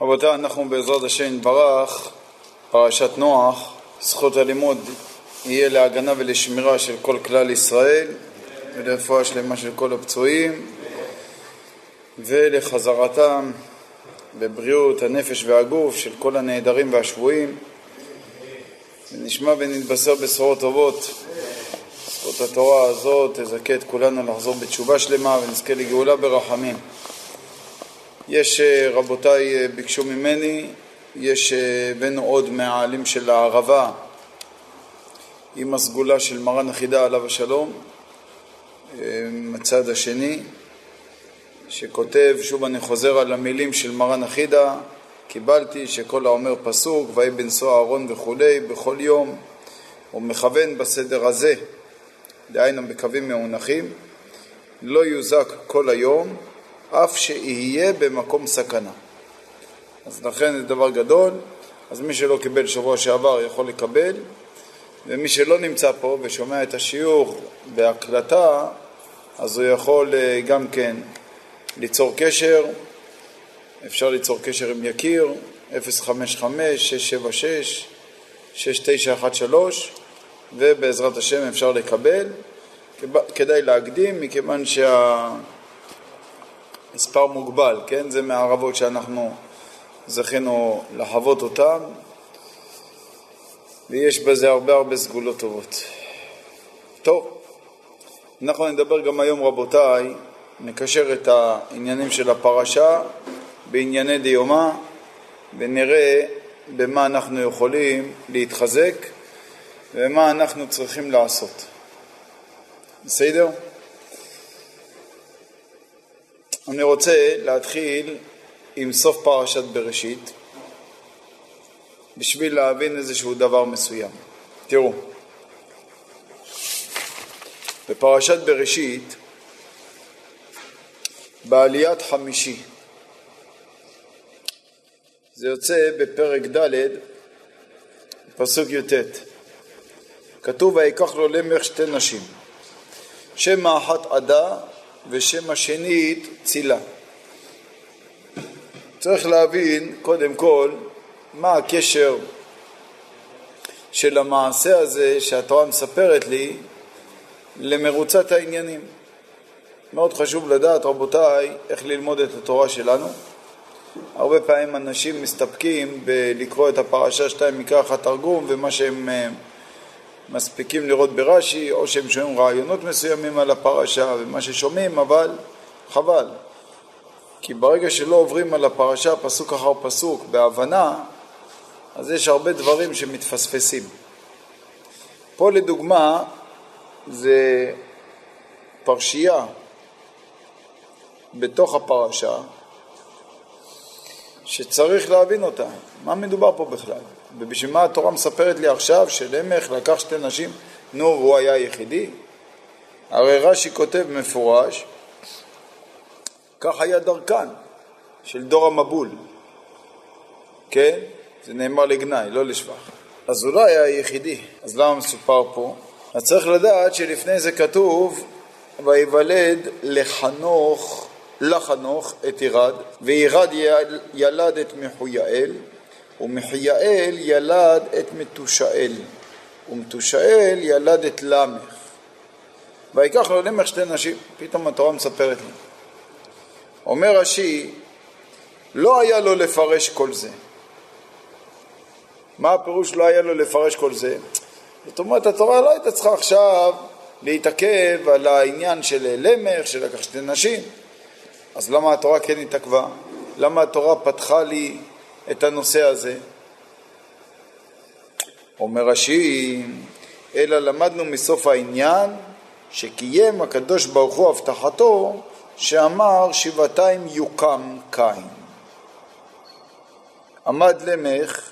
רבותיי, אנחנו בעזרת השם נברך, פרשת נוח, זכות הלימוד יהיה להגנה ולשמירה של כל כלל ישראל ולרפואה שלמה של כל הפצועים ולחזרתם בבריאות הנפש והגוף של כל הנעדרים והשבויים. ונשמע ונתבשר בשורות טובות. זכות התורה הזאת תזכה את כולנו לחזור בתשובה שלמה ונזכה לגאולה ברחמים יש, אה, רבותיי אה, ביקשו ממני, יש, אה, הבאנו עוד מהעלים של הערבה עם הסגולה של מרן החידה עליו השלום, מצד השני, שכותב, שוב אני חוזר על המילים של מרן החידה, קיבלתי שכל האומר פסוק, ויהי בנשוא אהרון וכולי, בכל יום, הוא מכוון בסדר הזה, דהיינו בקווים מאונחים, לא יוזק כל היום, אף שיהיה במקום סכנה. אז לכן זה דבר גדול, אז מי שלא קיבל שבוע שעבר יכול לקבל, ומי שלא נמצא פה ושומע את השיעור בהקלטה, אז הוא יכול אה, גם כן ליצור קשר, אפשר ליצור קשר עם יקיר, 055-676-6913, ובעזרת השם אפשר לקבל. כדאי להקדים, מכיוון שה... מספר מוגבל, כן? זה מהערבות שאנחנו זכינו לחוות אותן, ויש בזה הרבה הרבה סגולות טובות. טוב, אנחנו נדבר גם היום, רבותיי, נקשר את העניינים של הפרשה בענייני דיומא, ונראה במה אנחנו יכולים להתחזק ומה אנחנו צריכים לעשות. בסדר? אני רוצה להתחיל עם סוף פרשת בראשית בשביל להבין איזשהו דבר מסוים. תראו, בפרשת בראשית, בעליית חמישי, זה יוצא בפרק ד', פסוק י"ט, כתוב ויקח לו למך שתי נשים, שם האחת עדה ושם השנית צילה. צריך להבין קודם כל מה הקשר של המעשה הזה שהתורה מספרת לי למרוצת העניינים. מאוד חשוב לדעת, רבותיי, איך ללמוד את התורה שלנו. הרבה פעמים אנשים מסתפקים בלקרוא את הפרשה שתיים מקרא אחת תרגום ומה שהם אה, מספיקים לראות ברש"י, או שהם שומעים רעיונות מסוימים על הפרשה ומה ששומעים, אבל חבל. כי ברגע שלא עוברים על הפרשה פסוק אחר פסוק בהבנה, אז יש הרבה דברים שמתפספסים. פה לדוגמה זה פרשייה בתוך הפרשה שצריך להבין אותה. מה מדובר פה בכלל? ובשביל מה התורה מספרת לי עכשיו שלמך לקח שתי נשים? נו, והוא היה יחידי? הרי רש"י כותב מפורש, כך היה דרכן של דור המבול, כן? זה נאמר לגנאי, לא לשבח. אז הוא לא היה היחידי, אז למה מסופר פה? אז צריך לדעת שלפני זה כתוב ויוולד לחנוך לחנוך את ירד, וירד ילד את מחויאל, ומחויאל ילד את מתושאל, ומתושאל ילד את למך. ויקח לו למך שתי נשים, פתאום התורה מספרת לי. אומר רש"י, לא היה לו לפרש כל זה. מה הפירוש לא היה לו לפרש כל זה? זאת אומרת, התורה לא הייתה צריכה עכשיו להתעכב על העניין של למך, של לקח שתי נשים. אז למה התורה כן התעכבה? למה התורה פתחה לי את הנושא הזה? אומר רש"י, אלא למדנו מסוף העניין שקיים הקדוש ברוך הוא הבטחתו שאמר שבעתיים יוקם קין. עמד למך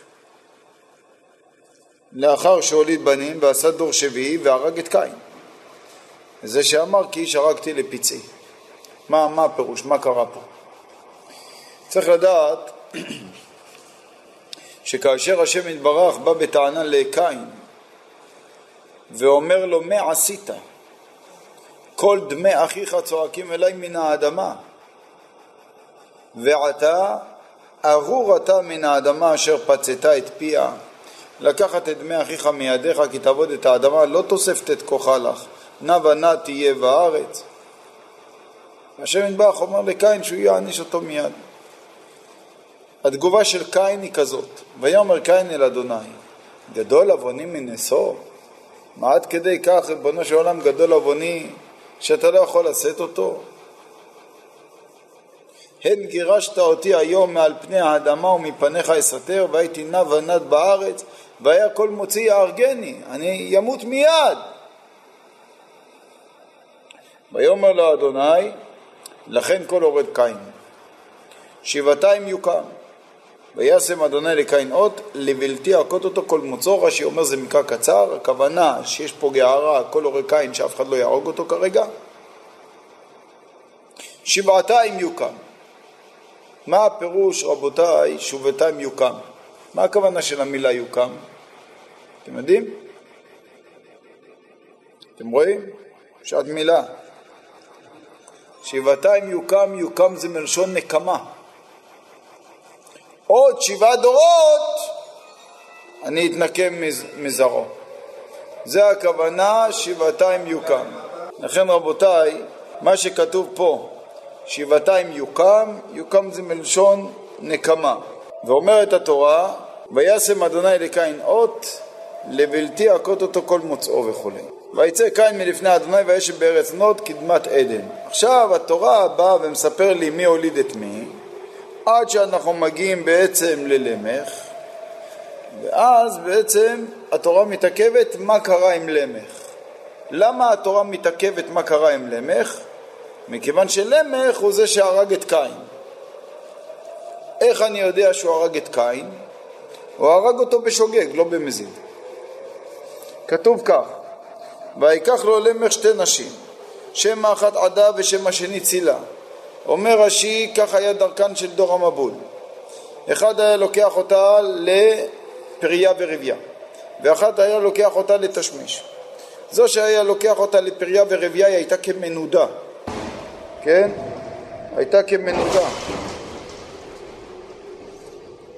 לאחר שהוליד בנים ועשה דור שביעי והרג את קין. זה שאמר כי איש הרגתי לפצעי. מה, מה הפירוש? מה קרה פה? צריך לדעת שכאשר השם יתברך בא בטענה לקין ואומר לו מה עשית? כל דמי אחיך צועקים אליי מן האדמה ועתה ארור אתה מן האדמה אשר פצתה את פיה, לקחת את דמי אחיך מידיך כי תעבוד את האדמה, לא תוספת את כוחה לך, נע ונע תהיה בארץ. השם יתברך אומר לקין שהוא יעניש אותו מיד. התגובה של קין היא כזאת, ויאמר קין אל אדוני, גדול עווני מנשוא? מה עד כדי כך, ריבונו של עולם, גדול עווני, שאתה לא יכול לשאת אותו? הן גירשת אותי היום מעל פני האדמה ומפניך אסתר, והייתי נע ונד בארץ, והיה כל מוציא יהרגני, אני אמות מיד. ויאמר לו אדוני, לכן כל אורד קין. שבעתיים יוקם. וישם אדוני לקין אות, לבלתי הכות אותו כל מוצור, רש"י אומר זה מקרא קצר, הכוונה שיש פה גערה, כל אורד קין, שאף אחד לא יהרוג אותו כרגע. שבעתיים יוקם. מה הפירוש, רבותיי, שבעתיים יוקם? מה הכוונה של המילה יוקם? אתם יודעים? אתם רואים? שעת מילה. שבעתיים יוקם, יוקם זה מלשון נקמה. עוד שבעה דורות אני אתנקם מזרעו. זה הכוונה שבעתיים יוקם. לכן רבותיי, מה שכתוב פה, שבעתיים יוקם, יוקם זה מלשון נקמה. ואומרת התורה, וישם אדוני לקין אות, לבלתי הכות אותו כל מוצאו וכו'. ויצא קין מלפני אדוני וישב בארץ נוד קדמת עדן. עכשיו התורה באה ומספר לי מי הוליד את מי, עד שאנחנו מגיעים בעצם ללמך, ואז בעצם התורה מתעכבת מה קרה עם למך. למה התורה מתעכבת מה קרה עם למך? מכיוון שלמך הוא זה שהרג את קין. איך אני יודע שהוא הרג את קין? הוא הרג אותו בשוגג, לא במזיד. כתוב כך: ויקח לו למך שתי נשים, שם האחת עדה ושם השני צילה. אומר רש"י, כך היה דרכן של דור המבול. אחד היה לוקח אותה לפריה ורבייה, ואחד היה לוקח אותה לתשמיש. זו שהיה לוקח אותה לפריה ורבייה היא הייתה כמנודה, כן? הייתה כמנודה.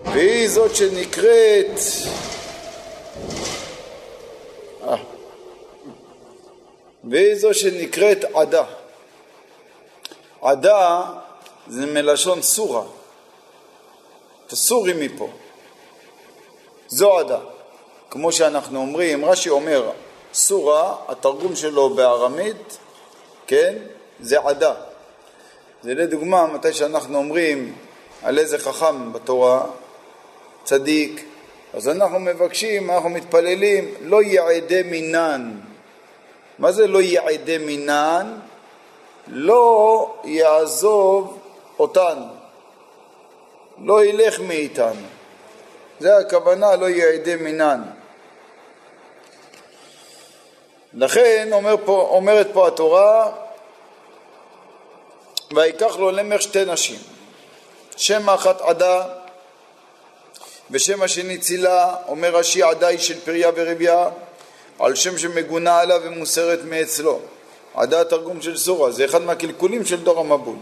והיא זאת שנקראת אה. והיא זו שנקראת עדה. עדה זה מלשון סורה. תסורי מפה. זו עדה. כמו שאנחנו אומרים, רש"י אומר, סורה, התרגום שלו בארמית, כן, זה עדה. זה לדוגמה, מתי שאנחנו אומרים על איזה חכם בתורה, צדיק, אז אנחנו מבקשים, אנחנו מתפללים, לא יעדי מינן. מה זה לא יעדי מינן? לא יעזוב אותנו, לא ילך מאיתנו. זה הכוונה, לא יעדי מינן. לכן אומר פה, אומרת פה התורה, ויקח לו למך שתי נשים, שם אחת עדה ושם השני צילה, אומר רש"י עדה היא של פריה ורבייה, על שם שמגונה עליו ומוסרת מאצלו. עדה התרגום של סורה, זה אחד מהקלקולים של דור המבול.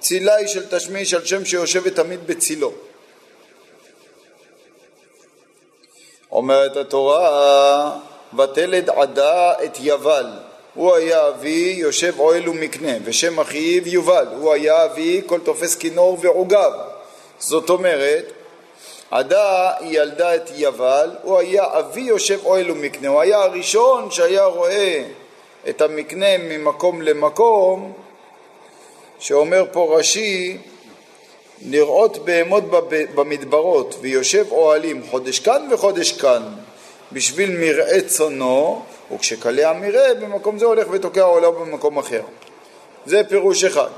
צילה היא של תשמיש על שם שיושבת תמיד בצילו. אומרת התורה, ותלד עדה את יבל, הוא היה אבי יושב אוהל ומקנה, ושם אחיו יובל, הוא היה אבי כל תופס כינור ועוגב. זאת אומרת, עדה היא ילדה את יבל, הוא היה אבי יושב אוהל ומקנה, הוא היה הראשון שהיה רואה את המקנה ממקום למקום, שאומר פה רש"י, לראות בהמות במדברות, ויושב אוהלים חודש כאן וחודש כאן, בשביל מרעה צונו, וכשקלה המרעה, במקום זה הולך ותוקע עולה במקום אחר. זה פירוש אחד.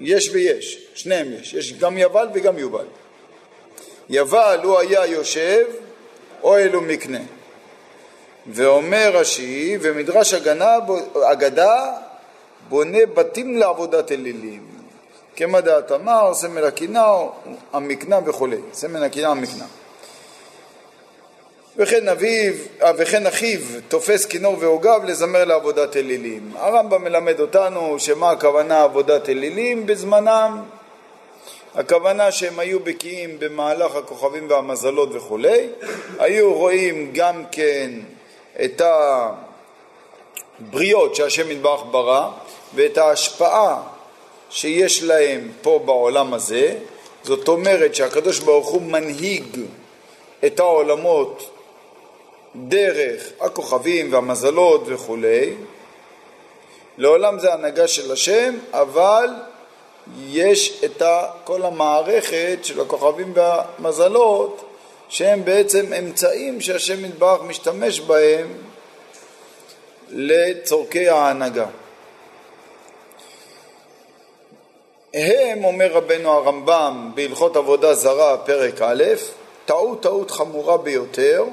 יש ויש, שניהם יש, יש גם יבל וגם יובל. יבל הוא היה יושב, אוהל ומקנה. ואומר רש"י, ומדרש הגנה, אגדה בונה בתים לעבודת אלילים. כמה דעת אמר, סמל הקינה, המקנה וכולי. סמל הקינה, המקנה. וכן אביו, אה, וכן אחיו תופס כינור ועוגב לזמר לעבודת אלילים. הרמב"ם מלמד אותנו שמה הכוונה עבודת אלילים בזמנם? הכוונה שהם היו בקיאים במהלך הכוכבים והמזלות וכולי, היו רואים גם כן את הבריות שהשם יתברך ברא ואת ההשפעה שיש להם פה בעולם הזה, זאת אומרת שהקדוש ברוך הוא מנהיג את העולמות דרך הכוכבים והמזלות וכולי. לעולם זה הנהגה של השם, אבל יש את כל המערכת של הכוכבים והמזלות שהם בעצם אמצעים שהשם יתברך משתמש בהם לצורכי ההנהגה. הם, אומר רבנו הרמב"ם בהלכות עבודה זרה, פרק א', טעות טעות חמורה ביותר,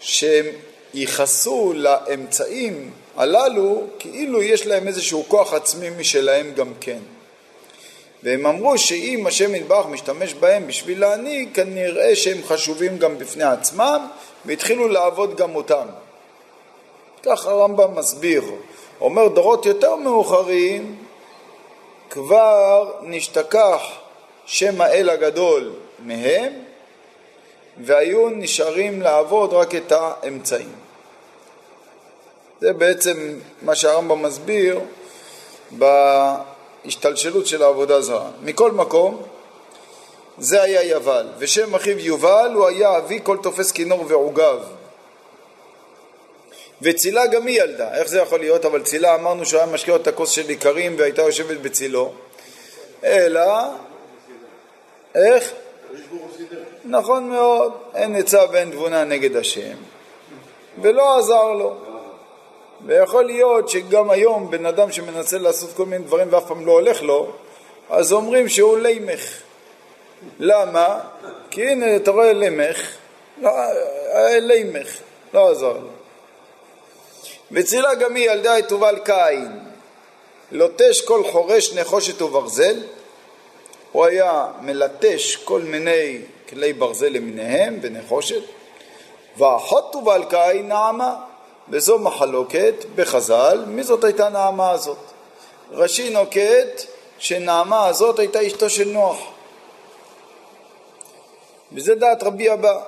שהם ייחסו לאמצעים הללו כאילו יש להם איזשהו כוח עצמי משלהם גם כן. והם אמרו שאם השם יתברך משתמש בהם בשביל להנהיג, כנראה שהם חשובים גם בפני עצמם, והתחילו לעבוד גם אותם. כך הרמב"ם מסביר. אומר דורות יותר מאוחרים, כבר נשתכח שם האל הגדול מהם, והיו נשארים לעבוד רק את האמצעים. זה בעצם מה שהרמב"ם מסביר בהשתלשלות של העבודה זרה. מכל מקום, זה היה יבל, ושם אחיו יובל הוא היה אבי כל תופס כינור ועוגב. וצילה גם היא ילדה, איך זה יכול להיות? אבל צילה אמרנו שהוא היה משקיע את הכוס של איכרים והייתה יושבת בצילו. אלא, איך? נכון מאוד, אין עצה ואין תבונה נגד השם, ולא עזר לו. ויכול להיות שגם היום בן אדם שמנסה לעשות כל מיני דברים ואף פעם לא הולך לו, אז אומרים שהוא לימך. למה? כי הנה, אתה רואה לימך, לא, לימך, לא עזר לו. וצילה גם היא ילדה את תובל קין, לוטש כל חורש נחושת וברזל, הוא היה מלטש כל מיני כלי ברזל למיניהם ונחושת, ואחות תובל קין נעמה, וזו מחלוקת בחז"ל, מי זאת הייתה נעמה הזאת? רש"י נוקט שנעמה הזאת הייתה אשתו של נוח. וזה דעת רבי אבא,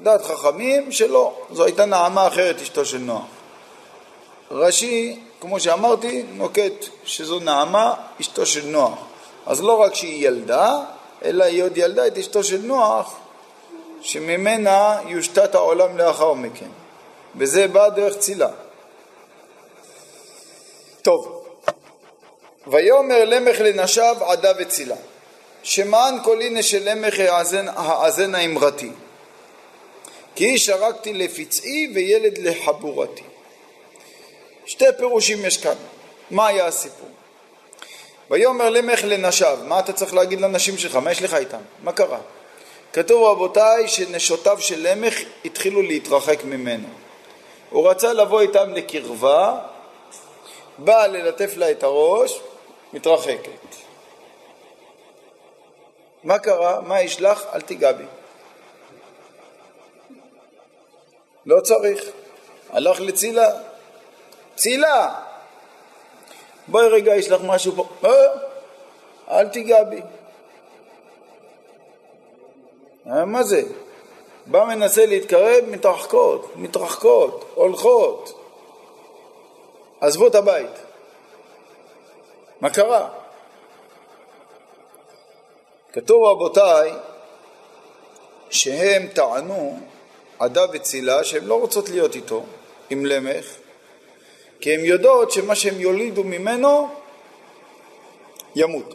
דעת חכמים שלא, זו הייתה נעמה אחרת אשתו של נוח. רש"י, כמו שאמרתי, נוקט שזו נעמה אשתו של נוח. אז לא רק שהיא ילדה, אלא היא עוד ילדה את אשתו של נוח, שממנה יושתת העולם לאחר מכן. וזה בא דרך צילה. טוב, ויאמר למך לנשיו עדה וצילה, שמען כל הנה של למך האזנה אמרתי, כי איש הרגתי לפצעי וילד לחבורתי. שתי פירושים יש כאן. מה היה הסיפור? ויאמר למך לנשיו, מה אתה צריך להגיד לנשים שלך? מה יש לך איתם? מה קרה? כתוב רבותיי שנשותיו של למך התחילו להתרחק ממנו. הוא רצה לבוא איתם לקרבה, בא ללטף לה את הראש, מתרחקת. מה קרה? מה ישלח? אל תיגע בי. לא צריך. הלך לצילה. צילה! בואי רגע, יש לך משהו פה. לא, אל תיגע בי. אה, מה זה? בא מנסה להתקרב, מתרחקות, מתרחקות, הולכות. עזבו את הבית. מה קרה? כתוב רבותיי שהם טענו, עדה וצילה, שהן לא רוצות להיות איתו, עם למך, כי הן יודעות שמה שהם יולידו ממנו ימות.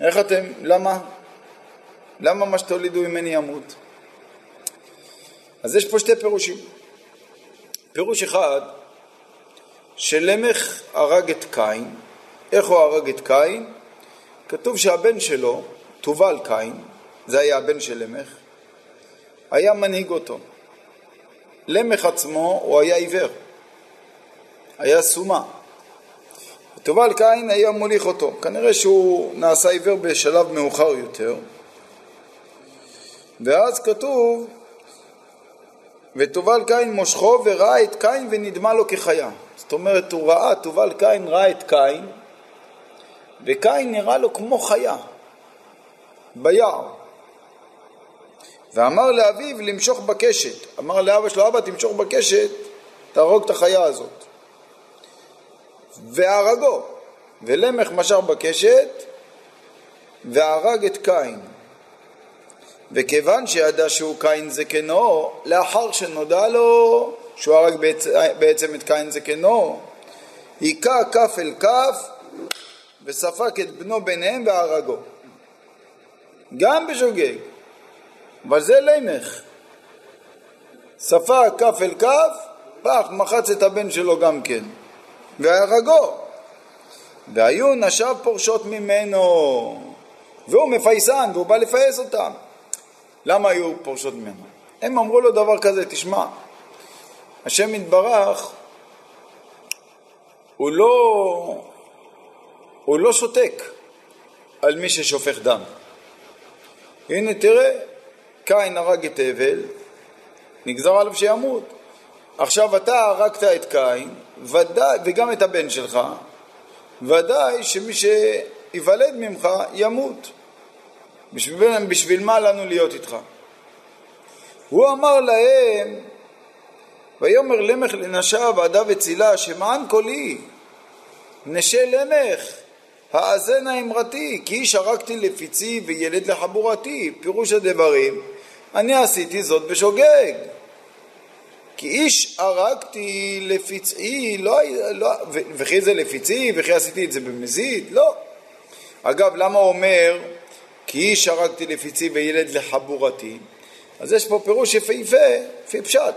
איך אתם, למה? למה מה שתולידו ממני ימות? אז יש פה שתי פירושים. פירוש אחד, שלמך הרג את קין. איך הוא הרג את קין? כתוב שהבן שלו, תובל קין, זה היה הבן של למך, היה מנהיג אותו. למך עצמו הוא היה עיוור, היה סומה. תובל קין היה מוליך אותו. כנראה שהוא נעשה עיוור בשלב מאוחר יותר. ואז כתוב ותובל קין מושכו וראה את קין ונדמה לו כחיה. זאת אומרת, הוא ראה, תובל קין ראה את קין, וקין נראה לו כמו חיה, ביער. ואמר לאביו למשוך בקשת. אמר לאבא שלו, אבא תמשוך בקשת, תהרוג את החיה הזאת. והרגו. ולמך משך בקשת, והרג את קין. וכיוון שידע שהוא קין זקנו, לאחר שנודע לו שהוא הרג בעצם את קין זקנו, היכה כף אל כף וספק את בנו ביניהם והרגו. גם בשוגג, אבל זה לימך. ספק כף אל כף, פח, מחץ את הבן שלו גם כן, והרגו. והיו נשיו פורשות ממנו, והוא מפייסן, והוא בא לפייס אותם. למה היו פורשות ממנו? הם אמרו לו דבר כזה, תשמע, השם יתברך, הוא לא, הוא לא שותק על מי ששופך דם. הנה תראה, קין הרג את הבל, נגזר עליו שימות. עכשיו אתה הרגת את קין, ודאי, וגם את הבן שלך, ודאי שמי שייוולד ממך ימות. בשביל, בשביל מה לנו להיות איתך? הוא אמר להם, ויאמר למך לנשיו עדה וצילה, שמען קולי, נשי למך, האזנה אמרתי, כי איש הרגתי לפיצי וילד לחבורתי. פירוש הדברים, אני עשיתי זאת בשוגג. כי איש הרגתי לפצעי, לא, לא, וכי זה לפצעי, וכי עשיתי את זה במזיד? לא. אגב, למה אומר כי איש הרגתי לפצעי וילד לחבורתי? אז יש פה פירוש יפהפה, לפי פשט.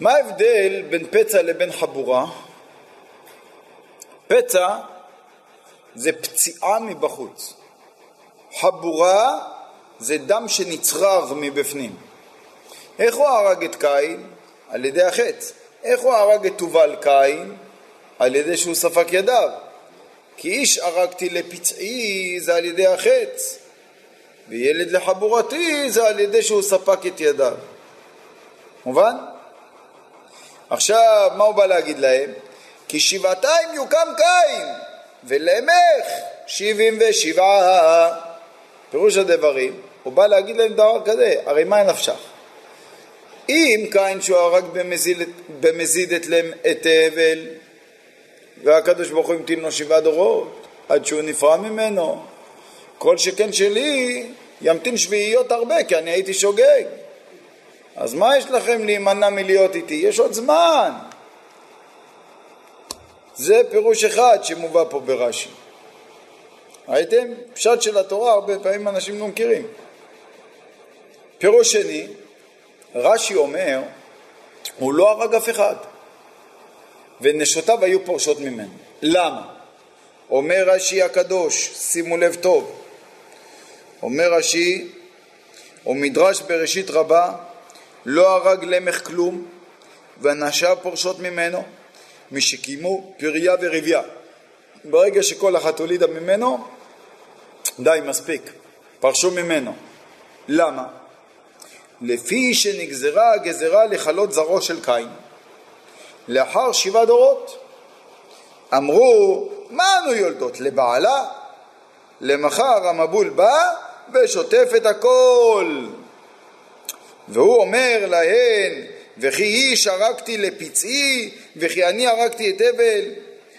מה ההבדל בין פצע לבין חבורה? פצע זה פציעה מבחוץ. חבורה זה דם שנצרב מבפנים. איך הוא הרג את קין? על ידי החץ. איך הוא הרג את תובל קין? על ידי שהוא ספק ידיו. כי איש הרגתי לפצעי זה על ידי החץ, וילד לחבורתי זה על ידי שהוא ספק את ידיו. מובן? עכשיו, מה הוא בא להגיד להם? כי שבעתיים יוקם קין, ולמך שבעים ושבעה. פירוש הדברים, הוא בא להגיד להם דבר כזה, הרי מה נפשך? אם קין שהוא הרג במזיד, במזיד את, הבל, והקדוש ברוך הוא המתין לו שבעה דורות, עד שהוא נפרע ממנו, כל שכן שלי ימתין שביעיות הרבה, כי אני הייתי שוגג. אז מה יש לכם להימנע מלהיות איתי? יש עוד זמן. זה פירוש אחד שמובא פה ברש"י. ראיתם? פשט של התורה הרבה פעמים אנשים לא מכירים. פירוש שני, רש"י אומר, הוא לא הרג אף אחד, ונשותיו היו פורשות ממנו. למה? אומר רש"י הקדוש, שימו לב טוב, אומר רש"י, ומדרש בראשית רבה, לא הרג למך כלום, ואנשיו פורשות ממנו, משקיימו פריה ורבייה. ברגע שכל אחת הולידה ממנו, די, מספיק, פרשו ממנו. למה? לפי שנגזרה הגזרה לכלות זרעו של קין. לאחר שבעה דורות אמרו, מה אנו יולדות? לבעלה? למחר המבול בא ושוטף את הכל. והוא אומר להן, וכי איש הרגתי לפצעי, וכי אני הרגתי את הבל,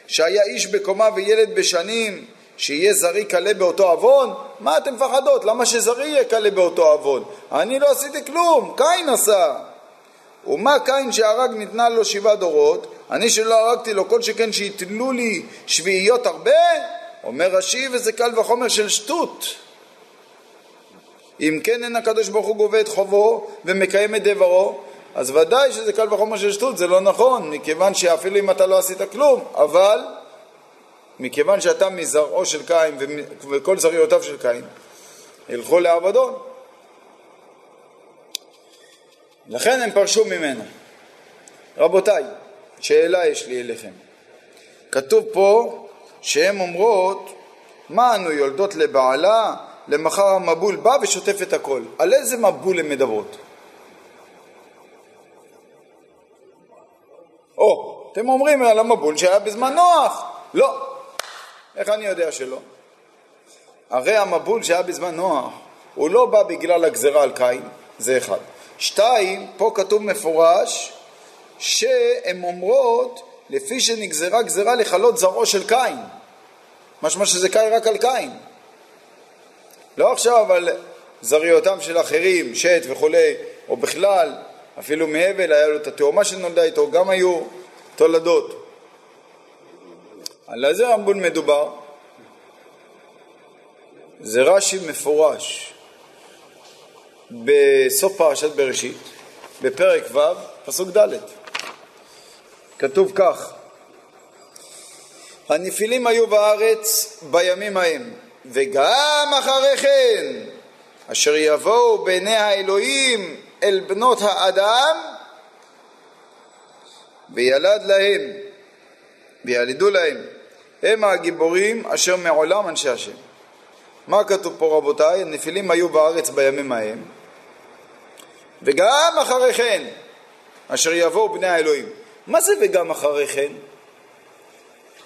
שהיה איש בקומה וילד בשנים, שיהיה זרי קלה באותו עוון? מה אתם מפחדות? למה שזרי יהיה קלה באותו עוון? אני לא עשיתי כלום, קין עשה. ומה קין שהרג ניתנה לו שבעה דורות, אני שלא הרגתי לו כל שכן שיתלו לי שביעיות הרבה? אומר רש"י וזה קל וחומר של שטות. אם כן אין הקדוש ברוך הוא גובה את חובו ומקיים את דברו, אז ודאי שזה קל וחומר של שטות, זה לא נכון, מכיוון שאפילו אם אתה לא עשית כלום, אבל מכיוון שאתה מזרעו של קין וכל זריעותיו של קין, ילכו לאבדון. לכן הם פרשו ממנה. רבותיי, שאלה יש לי אליכם. כתוב פה שהן אומרות, מה אנו יולדות לבעלה, למחר המבול בא ושוטף את הכל. על איזה מבול הן מדברות? או, oh, אתם אומרים על המבול שהיה בזמן נוח. לא. איך אני יודע שלא? הרי המבול שהיה בזמן נוח, הוא לא בא בגלל הגזרה על קין, זה אחד. שתיים, פה כתוב מפורש שהן אומרות לפי שנגזרה גזרה לכלות זרעו של קין. משמע שזה קין רק על קין. לא עכשיו על זריעותם של אחרים, שת וכולי, או בכלל, אפילו מהבל היה לו את התאומה שנולדה איתו, גם היו תולדות. על איזה רמבון מדובר? זה רש"י מפורש בסוף פרשת בראשית, בפרק ו', פסוק ד', כתוב כך: הנפילים היו בארץ בימים ההם, וגם אחרי כן, אשר יבואו בעיני האלוהים אל בנות האדם, וילד להם, וילדו להם, הם הגיבורים אשר מעולם אנשי השם. מה כתוב פה רבותיי? הנפילים היו בארץ בימים ההם, וגם אחרי כן, אשר יבואו בני האלוהים. מה זה וגם אחרי כן?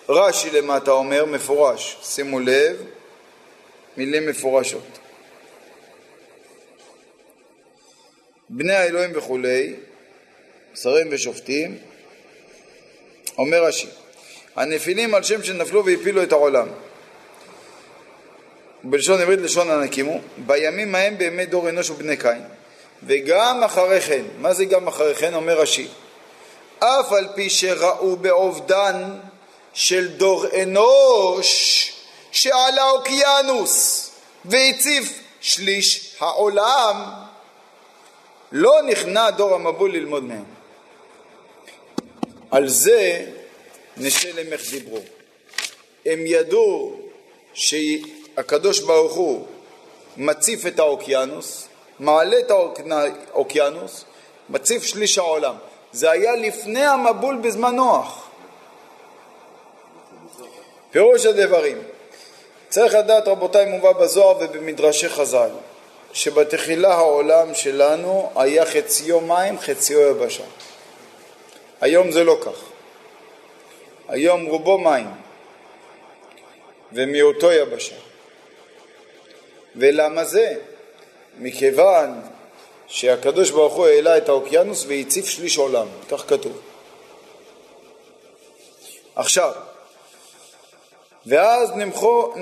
רש"י למטה אומר מפורש, שימו לב, מילים מפורשות. בני האלוהים וכולי, שרים ושופטים, אומר רש"י, הנפילים על שם שנפלו והפילו את העולם. בלשון עברית לשון הנקימו, בימים ההם בימי דור אנוש ובני קין. וגם אחרי כן, מה זה גם אחרי כן? אומר רש"י, אף על פי שראו באובדן של דור אנוש שעל האוקיינוס והציף שליש העולם, לא נכנע דור המבול ללמוד מהם. על זה נשלם איך דיברו. הם ידעו שהקדוש ברוך הוא מציף את האוקיינוס, מעלה את האוקיינוס, מציף שליש העולם. זה היה לפני המבול בזמן נוח. פירוש הדברים, צריך לדעת רבותיי מובא בזוהר ובמדרשי חז"ל, שבתחילה העולם שלנו היה חציו מים חציו יבשה. היום זה לא כך. היום רובו מים ומיעוטו יבשה. ולמה זה? מכיוון שהקדוש ברוך הוא העלה את האוקיינוס והציף שליש עולם, כך כתוב. עכשיו, ואז נמחו,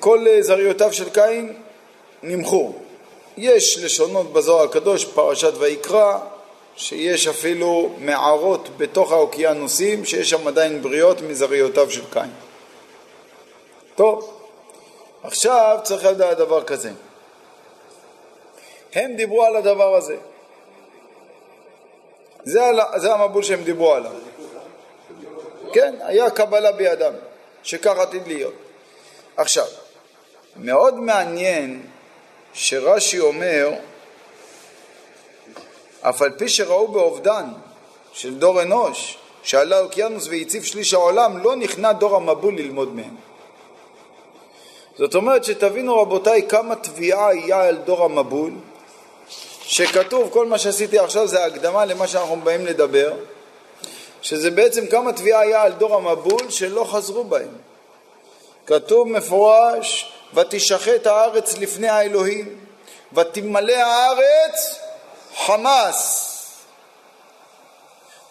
כל זריותיו של קין נמחו. יש לשונות בזוהר הקדוש, פרשת ויקרא, שיש אפילו מערות בתוך האוקיינוסים, שיש שם עדיין בריאות מזריותיו של קין. טוב, עכשיו צריך לדעת דבר כזה. הם דיברו על הדבר הזה. זה, זה המבול שהם דיברו עליו. כן, היה קבלה בידם, שכך עתיד להיות. עכשיו, מאוד מעניין שרש"י אומר, אף על פי שראו באובדן של דור אנוש, שעלה אוקיינוס והציב שליש העולם, לא נכנע דור המבול ללמוד מהם. זאת אומרת שתבינו רבותיי כמה תביעה היה על דור המבול, שכתוב, כל מה שעשיתי עכשיו זה הקדמה למה שאנחנו באים לדבר, שזה בעצם כמה תביעה היה על דור המבול שלא חזרו בהם. כתוב מפורש, ותשחט הארץ לפני האלוהים, ותמלא הארץ חמס.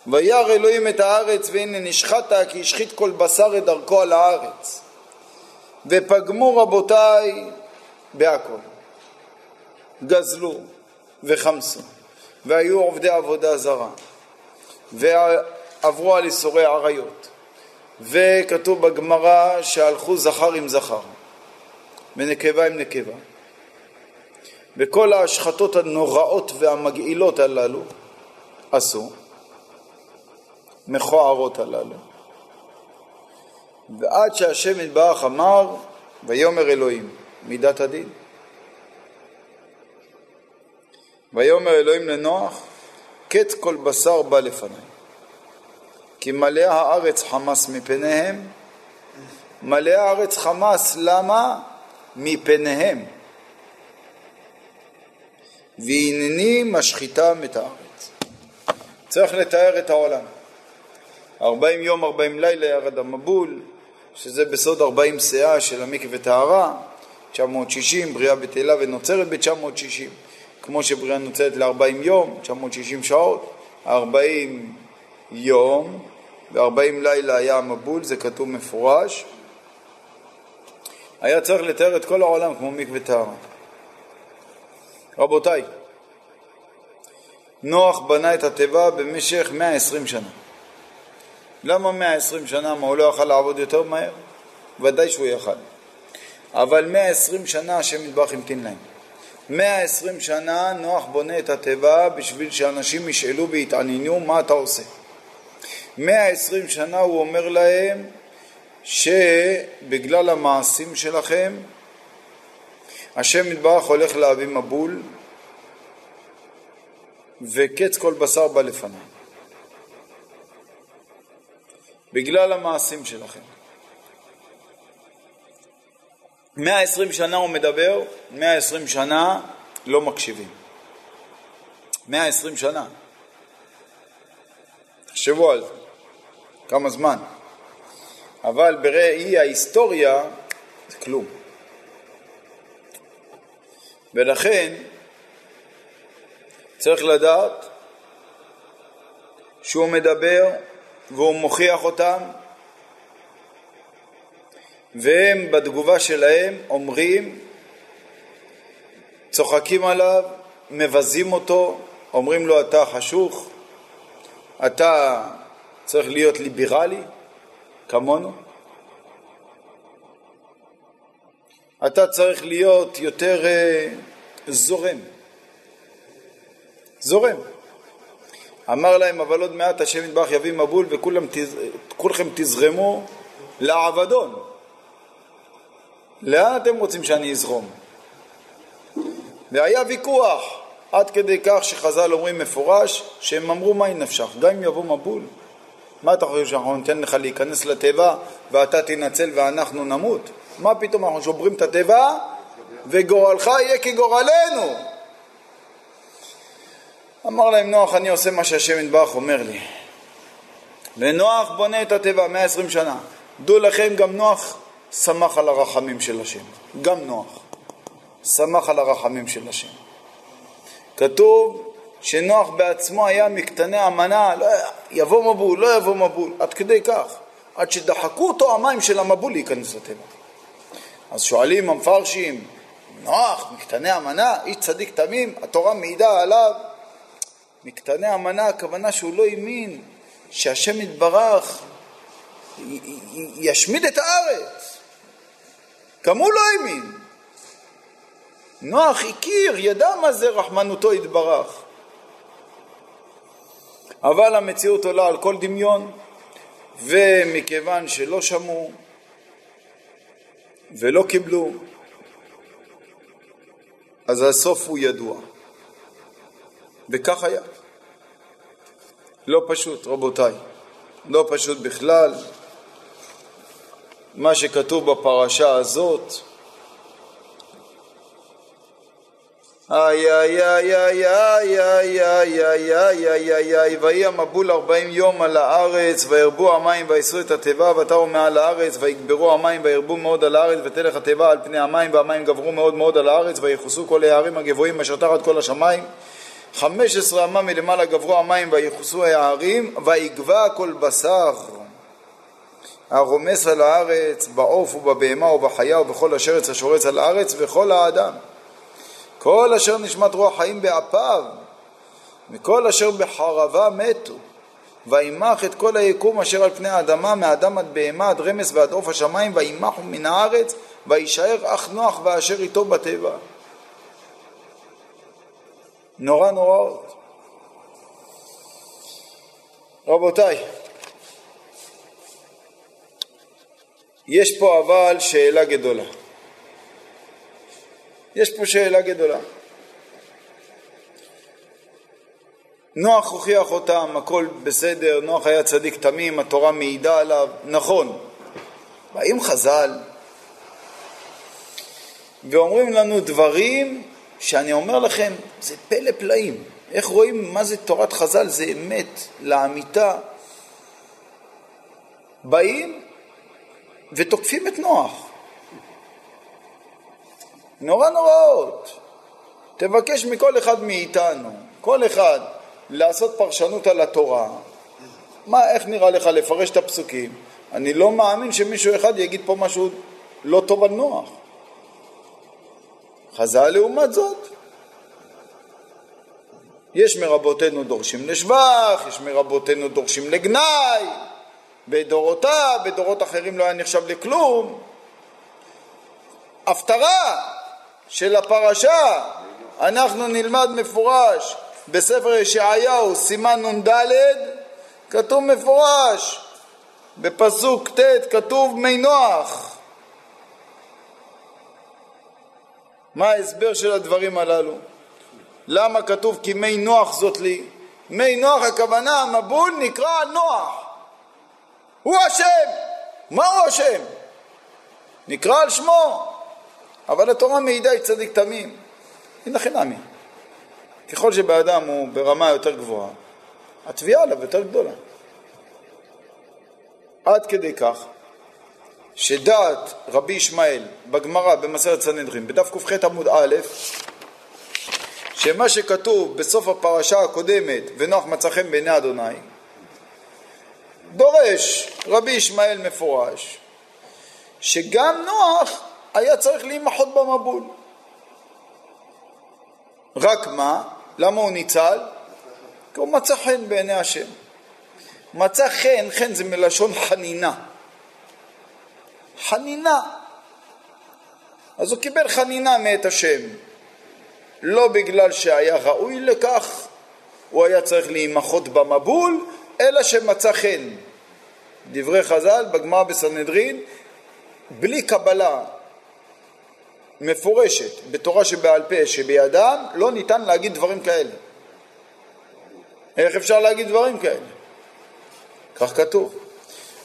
וירא אלוהים את הארץ והנה נשחטה כי השחית כל בשר את דרכו על הארץ. ופגמו רבותיי בהכל. גזלו וחמסו, והיו עובדי עבודה זרה, ועברו על איסורי עריות, וכתוב בגמרא שהלכו זכר עם זכר, ונקבה עם נקבה. וכל ההשחתות הנוראות והמגעילות הללו עשו, מכוערות הללו. ועד שהשם יתברך אמר, ויאמר אלוהים, מידת הדין. ויאמר אלוהים לנוח, קט כל בשר בא לפניי. כי מלאה הארץ חמס מפניהם. מלאה הארץ חמס, למה? מפניהם. והנני משחיתם את הארץ. צריך לתאר את העולם. ארבעים יום, ארבעים לילה ירד המבול, שזה בסוד ארבעים שאה של המקווה טהרה, 960, בריאה בטלה ונוצרת ב-960, כמו שבריאה נוצרת ל-40 יום, 960 שעות, 40 יום ו-40 לילה היה המבול, זה כתוב מפורש. היה צריך לתאר את כל העולם כמו מקווה טהרה. רבותיי, נוח בנה את התיבה במשך 120 שנה. למה 120 שנה? מה, הוא לא יכל לעבוד יותר מהר? ודאי שהוא יכל. אבל 120 שנה השם יתברך המתין להם. 120 שנה נוח בונה את התיבה בשביל שאנשים ישאלו ויתעניינו מה אתה עושה. 120 שנה הוא אומר להם שבגלל המעשים שלכם השם יתברך הולך להביא מבול וקץ כל בשר בא לפניו. בגלל המעשים שלכם. 120 שנה הוא מדבר, 120 שנה לא מקשיבים. 120 שנה. תחשבו על זה, כמה זמן. אבל בראי ההיסטוריה זה כלום. ולכן צריך לדעת שהוא מדבר והוא מוכיח אותם והם בתגובה שלהם אומרים, צוחקים עליו, מבזים אותו, אומרים לו אתה חשוך, אתה צריך להיות ליברלי כמונו, אתה צריך להיות יותר uh, זורם. זורם. אמר להם, אבל עוד מעט השם יתברך יביא מבול וכולכם תזרמו לעבדון. לאן אתם רוצים שאני אזרום? והיה ויכוח עד כדי כך שחז"ל אומרים מפורש שהם אמרו מהי נפשך, גם אם יבוא מבול, מה אתה חושב שאנחנו ניתן לך להיכנס לתיבה ואתה תנצל ואנחנו נמות? מה פתאום אנחנו שוברים את התיבה וגורלך יהיה כגורלנו? אמר להם נוח, אני עושה מה שהשם יתברך אומר לי. ונוח בונה את התיבה 120 שנה. דעו לכם, גם נוח שמח על הרחמים של השם. גם נוח שמח על הרחמים של השם. כתוב שנוח בעצמו היה מקטני המנה, לא, יבוא מבול, לא יבוא מבול, עד כדי כך, עד שדחקו אותו המים של המבול להיכנס לטבע. אז שואלים המפרשים, נוח, מקטני המנה, איש צדיק תמים, התורה מעידה עליו. מקטני המנה, הכוונה שהוא לא האמין שהשם יתברך ישמיד את הארץ. גם הוא לא האמין. נוח הכיר, ידע מה זה רחמנותו יתברך. אבל המציאות עולה על כל דמיון, ומכיוון שלא שמעו ולא קיבלו, אז הסוף הוא ידוע. וכך היה. לא פשוט, רבותיי. לא פשוט בכלל. מה שכתוב בפרשה הזאת, איי איי איי איי איי איי איי איי איי איי איי ויהי המבול ארבעים יום על הארץ וירבו המים ויעשו את התיבה ותרו מעל הארץ ויגברו המים וירבו מאוד על הארץ ותלך התיבה על פני המים והמים גברו מאוד מאוד על הארץ ויחוסו כל הערים הגבוהים אשר תחת כל השמיים חמש עשרה אמה מלמעלה גברו המים ויחוסו הערים ויגבע כל בשר הרומס על הארץ בעוף ובבהמה ובחיה ובכל אשר עץ השורץ על הארץ וכל האדם. כל אשר נשמת רוח חיים באפיו וכל אשר בחרבה מתו. וימח את כל היקום אשר על פני האדמה מאדם עד בהמה עד רמס ועד עוף השמיים וימחו מן הארץ וישאר אך נוח ואשר איתו בתיבה. נורא נוראות. רבותיי, יש פה אבל שאלה גדולה. יש פה שאלה גדולה. נוח הוכיח אותם, הכל בסדר, נוח היה צדיק תמים, התורה מעידה עליו, נכון. באים חז"ל ואומרים לנו דברים שאני אומר לכם, זה פלא פלאים. איך רואים מה זה תורת חז"ל? זה אמת לאמיתה. באים ותוקפים את נוח. נורא נוראות. תבקש מכל אחד מאיתנו, כל אחד, לעשות פרשנות על התורה. מה, איך נראה לך לפרש את הפסוקים? אני לא מאמין שמישהו אחד יגיד פה משהו לא טוב על נוח. חז"ל לעומת זאת, יש מרבותינו דורשים לשבח, יש מרבותינו דורשים לגנאי, בדורותיו, בדורות אחרים לא היה נחשב לכלום. הפטרה של הפרשה, אנחנו נלמד מפורש בספר ישעיהו, סימן נ"ד, כתוב מפורש, בפסוק ט' כתוב מי נוח. מה ההסבר של הדברים הללו? למה כתוב כי מי נוח זאת לי? מי נוח הכוונה, המבול נקרא נוח. הוא השם. מה הוא השם? נקרא על שמו. אבל התורה מעידה היא צדיק תמים. הנה חינמי. ככל שבאדם הוא ברמה יותר גבוהה, התביעה עליו יותר גדולה. עד כדי כך שדעת רבי ישמעאל בגמרא במסרת סנהדרין בדף ק"ח עמוד א' שמה שכתוב בסוף הפרשה הקודמת ונוח מצא חן בעיני אדוני דורש רבי ישמעאל מפורש שגם נוח היה צריך להימחות במבול. רק מה? למה הוא ניצל? כי הוא מצא חן בעיני השם. מצא חן, חן זה מלשון חנינה. חנינה. אז הוא קיבל חנינה מאת השם. לא בגלל שהיה ראוי לכך, הוא היה צריך להימחות במבול, אלא שמצא חן. דברי חז"ל בגמרא בסנהדרין, בלי קבלה מפורשת בתורה שבעל פה שבידם, לא ניתן להגיד דברים כאלה. איך אפשר להגיד דברים כאלה? כך כתוב.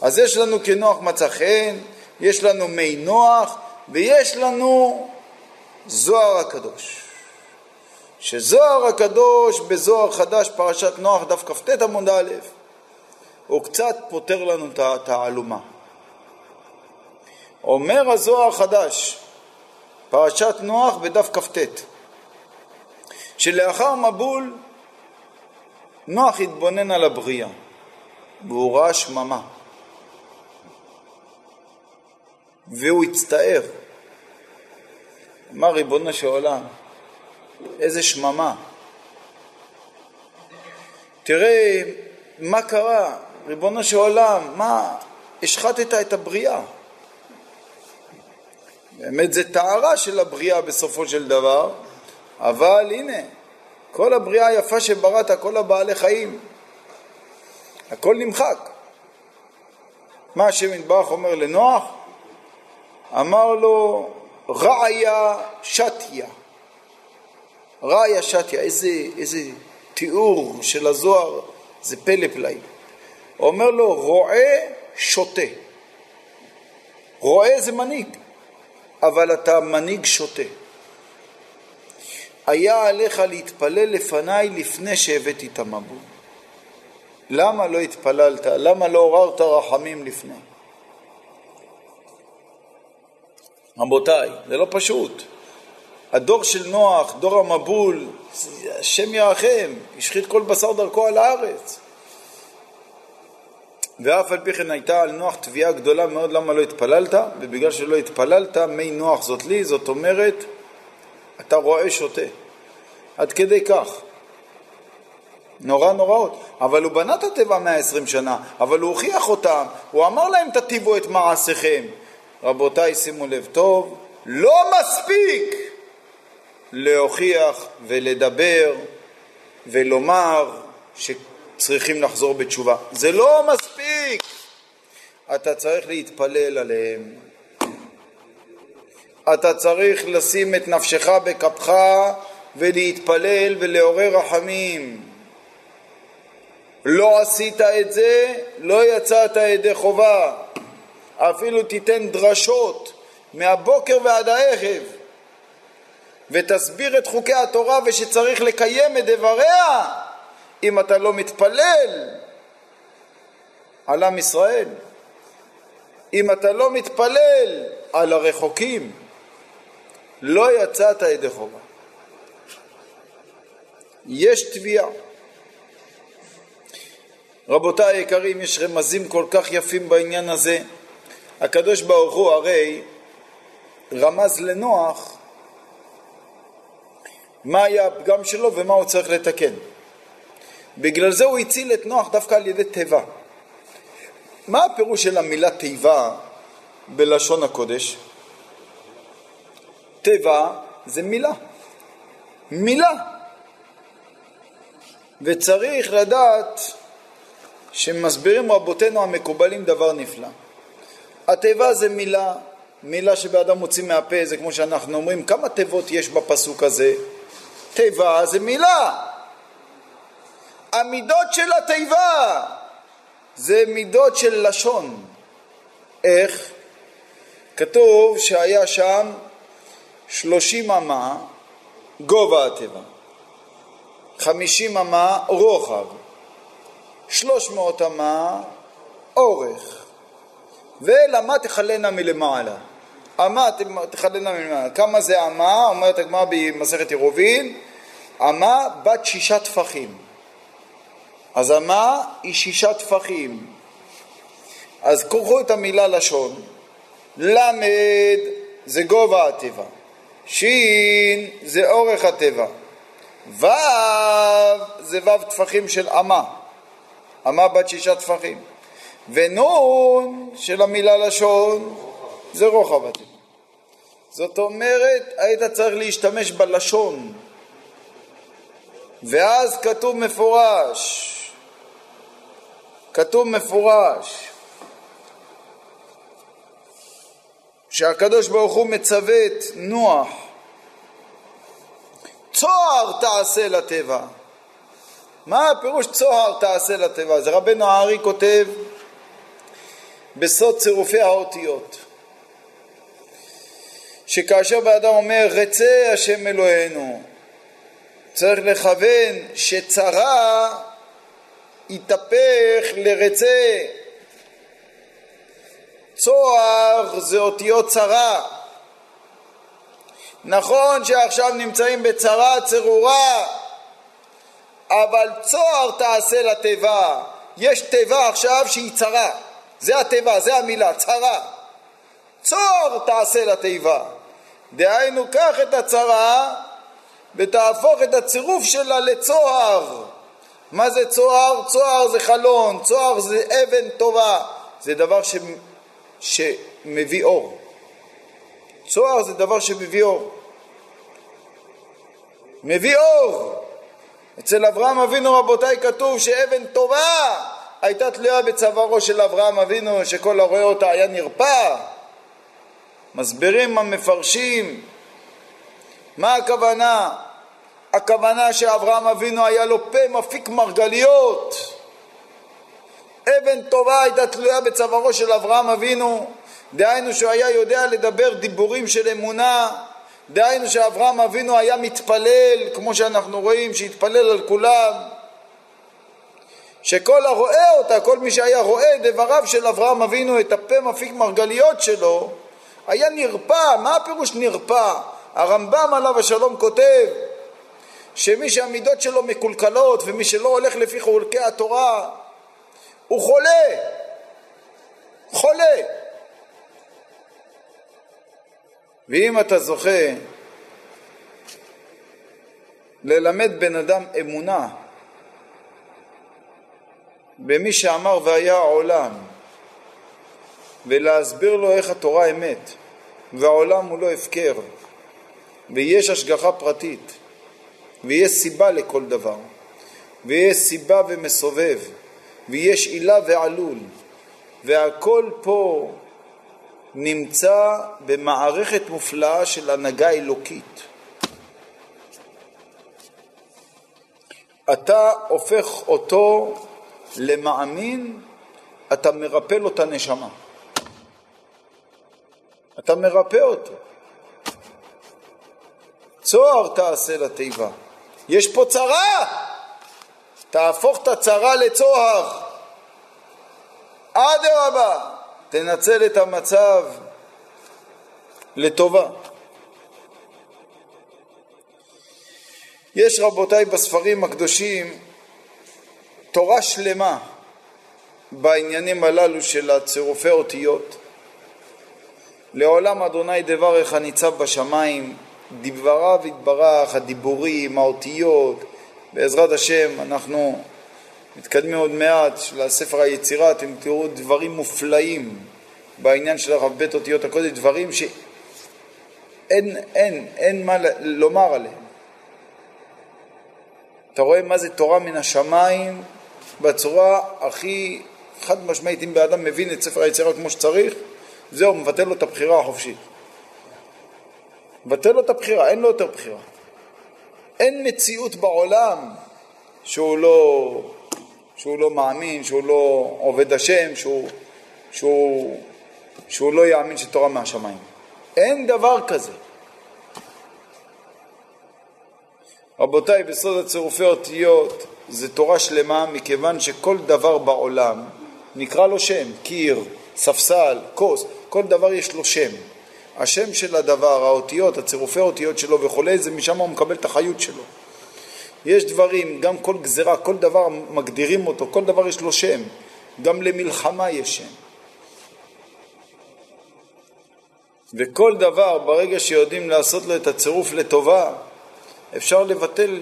אז יש לנו כנוח מצא חן, יש לנו מי נוח, ויש לנו זוהר הקדוש. שזוהר הקדוש בזוהר חדש, פרשת נוח, דף כ"ט עמוד א', הוא קצת פותר לנו את התעלומה. אומר הזוהר החדש, פרשת נוח בדף כ"ט, שלאחר מבול נוח התבונן על הבריאה והוא ראה שממה והוא הצטער. אמר ריבונו של עולם, איזה שממה. תראה מה קרה, ריבונו של עולם, מה, השחטת את הבריאה. באמת זה טהרה של הבריאה בסופו של דבר, אבל הנה, כל הבריאה היפה שבראת, כל הבעלי חיים, הכל נמחק. מה השם יתברך אומר לנוח? אמר לו, רעיה שתיה. ראיה שתיה, איזה, איזה תיאור של הזוהר, זה פלא פלאים. אומר לו, רועה שוטה. רועה זה מנהיג, אבל אתה מנהיג שוטה. היה עליך להתפלל לפניי לפני שהבאתי את המבול. למה לא התפללת? למה לא עוררת רחמים לפני? רבותיי, זה לא פשוט. הדור של נוח, דור המבול, השם ירחם, השחית כל בשר דרכו על הארץ. ואף על פי כן הייתה על נוח תביעה גדולה מאוד למה לא התפללת, ובגלל שלא התפללת, מי נוח זאת לי, זאת אומרת, אתה רואה שותה. עד כדי כך. נורא נוראות. אבל הוא בנה את הטבע 120 שנה, אבל הוא הוכיח אותם, הוא אמר להם תטיבו את מעשיכם. רבותיי, שימו לב טוב, לא מספיק להוכיח ולדבר ולומר שצריכים לחזור בתשובה. זה לא מספיק. אתה צריך להתפלל עליהם. אתה צריך לשים את נפשך בכפך ולהתפלל ולעורר רחמים. לא עשית את זה, לא יצאת ידי חובה. אפילו תיתן דרשות מהבוקר ועד הערב. ותסביר את חוקי התורה ושצריך לקיים את דבריה אם אתה לא מתפלל על עם ישראל. אם אתה לא מתפלל על הרחוקים, לא יצאת ידי חובה. יש תביעה. רבותיי היקרים, יש רמזים כל כך יפים בעניין הזה. הקדוש ברוך הוא הרי רמז לנוח מה היה הפגם שלו ומה הוא צריך לתקן. בגלל זה הוא הציל את נוח דווקא על ידי תיבה. מה הפירוש של המילה תיבה בלשון הקודש? תיבה זה מילה. מילה. וצריך לדעת שמסבירים רבותינו המקובלים דבר נפלא. התיבה זה מילה, מילה שבאדם מוציא מהפה, זה כמו שאנחנו אומרים, כמה תיבות יש בפסוק הזה? תיבה זה מילה. המידות של התיבה זה מידות של לשון. איך? כתוב שהיה שם שלושים אמה גובה התיבה, חמישים אמה רוחב, שלוש מאות אמה אורך, ולמה תכלנה מלמעלה. אמה תכלנה מלמעלה. כמה זה אמה? אומרת הגמרא במסכת עירובין, אמה בת שישה טפחים. אז אמה היא שישה טפחים. אז קחו את המילה לשון, למד זה גובה התיבה, שין זה אורך התיבה, וו זה וו טפחים של אמה, אמה בת שישה טפחים, ונון של המילה לשון זה רוחב התיבה. זאת אומרת, היית צריך להשתמש בלשון, ואז כתוב מפורש, כתוב מפורש שהקדוש ברוך הוא מצווה את נוח צוהר תעשה לטבע. מה הפירוש צוהר תעשה לטבע? זה רבנו הארי כותב בסוד צירופי האותיות שכאשר באדם אומר רצה השם אלוהינו צריך לכוון שצרה יתהפך לרצה. צוהר זה אותיות צרה. נכון שעכשיו נמצאים בצרה צרורה, אבל צוהר תעשה לתיבה. יש תיבה עכשיו שהיא צרה. זה התיבה, זה המילה, צרה. צוהר תעשה לתיבה. דהיינו, קח את הצרה ותהפוך את הצירוף שלה לצוהר. מה זה צוהר? צוהר זה חלון, צוהר זה אבן טובה, זה דבר ש... שמביא אור. צוהר זה דבר שמביא אור. מביא אור. אצל אברהם אבינו רבותיי כתוב שאבן טובה הייתה תלויה בצווארו של אברהם אבינו שכל הרואה אותה היה נרפא. מסבירים המפרשים מה הכוונה? הכוונה שאברהם אבינו היה לו פה מפיק מרגליות. אבן טובה הייתה תלויה בצווארו של אברהם אבינו, דהיינו שהוא היה יודע לדבר דיבורים של אמונה, דהיינו שאברהם אבינו היה מתפלל, כמו שאנחנו רואים, שהתפלל על כולם, שכל הרואה אותה, כל מי שהיה רואה דבריו של אברהם אבינו, את הפה מפיק מרגליות שלו, היה נרפא. מה הפירוש נרפא? הרמב"ם עליו השלום כותב שמי שהמידות שלו מקולקלות ומי שלא הולך לפי חולקי התורה הוא חולה, חולה. ואם אתה זוכה ללמד בן אדם אמונה במי שאמר והיה העולם ולהסביר לו איך התורה אמת והעולם הוא לא הפקר ויש השגחה פרטית ויש סיבה לכל דבר, ויש סיבה ומסובב, ויש עילה ועלול, והכל פה נמצא במערכת מופלאה של הנהגה אלוקית. אתה הופך אותו למאמין, אתה מרפא לו את הנשמה. אתה מרפא אותו. צוהר תעשה לתיבה. יש פה צרה, תהפוך את הצרה לצוהר. אדרבה, תנצל את המצב לטובה. יש רבותיי בספרים הקדושים תורה שלמה בעניינים הללו של הצירופי אותיות. לעולם אדוני דברך הניצב בשמיים, דבריו יתברך, הדיבורים, האותיות, בעזרת השם אנחנו מתקדמים עוד מעט לספר היצירה, אתם תראו דברים מופלאים בעניין של הרב בית אותיות הקודש, דברים שאין אין, אין מה לומר עליהם. אתה רואה מה זה תורה מן השמיים בצורה הכי חד משמעית, אם באדם מבין את ספר היצירה כמו שצריך, זהו, מבטל לו את הבחירה החופשית. מבטל לו את הבחירה, אין לו יותר בחירה. אין מציאות בעולם שהוא לא, שהוא לא מאמין, שהוא לא עובד השם, שהוא, שהוא, שהוא לא יאמין שתורה מהשמיים. אין דבר כזה. רבותיי, בסוד הצירופי אותיות זה תורה שלמה מכיוון שכל דבר בעולם נקרא לו שם, קיר, ספסל, כוס, כל דבר יש לו שם. השם של הדבר, האותיות, הצירופי האותיות שלו וכולי, זה משם הוא מקבל את החיות שלו. יש דברים, גם כל גזרה, כל דבר מגדירים אותו, כל דבר יש לו שם. גם למלחמה יש שם. וכל דבר, ברגע שיודעים לעשות לו את הצירוף לטובה, אפשר לבטל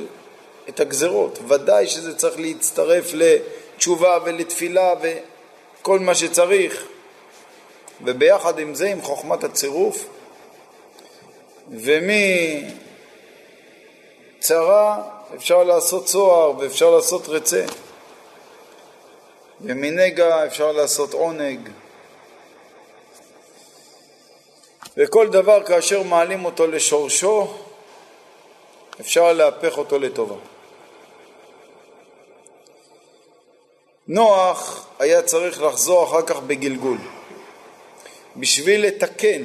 את הגזרות. ודאי שזה צריך להצטרף לתשובה ולתפילה וכל מה שצריך. וביחד עם זה, עם חוכמת הצירוף, ומצרה אפשר לעשות צוהר ואפשר לעשות רצה, ומנגע אפשר לעשות עונג. וכל דבר כאשר מעלים אותו לשורשו, אפשר להפך אותו לטובה. נוח היה צריך לחזור אחר כך בגלגול. בשביל לתקן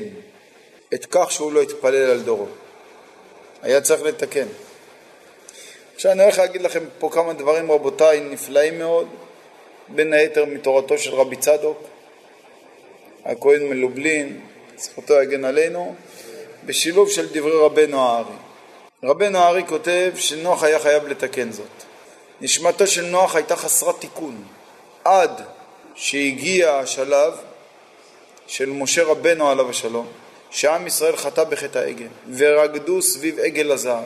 את כך שהוא לא התפלל על דורו. היה צריך לתקן. עכשיו אני הולך להגיד לכם פה כמה דברים רבותיי נפלאים מאוד, בין היתר מתורתו של רבי צדוק, הכהן מלובלין, זכותו יגן עלינו, בשילוב של דברי רבנו הארי. רבנו הארי כותב שנוח היה חייב לתקן זאת. נשמתו של נוח הייתה חסרת תיקון עד שהגיע השלב של משה רבנו עליו השלום, שעם ישראל חטא בחטא העגל, ורקדו סביב עגל הזהב,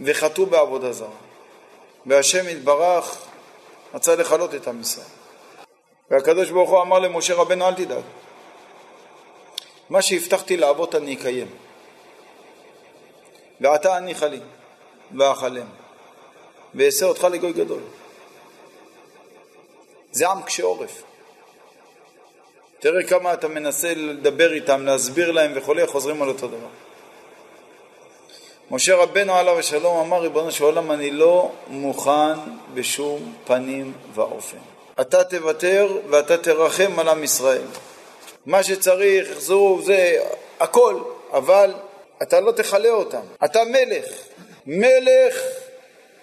וחטאו בעבודה זרה. והשם יתברך רצה לכלות את עם ישראל. והקדוש ברוך הוא אמר למשה רבנו אל תדאג, מה שהבטחתי לאבות אני אקיים. ועתה הניחה לי, ואכלם, ואעשה אותך לגוי גדול. זה עם קשה עורף. תראה כמה אתה מנסה לדבר איתם, להסביר להם וכולי, חוזרים על אותו דבר. משה רבנו עליו השלום אמר, ריבונו של עולם, אני לא מוכן בשום פנים ואופן. אתה תוותר ואתה תרחם על עם ישראל. מה שצריך, יחזרו, זה הכל, אבל אתה לא תכלה אותם. אתה מלך. מלך,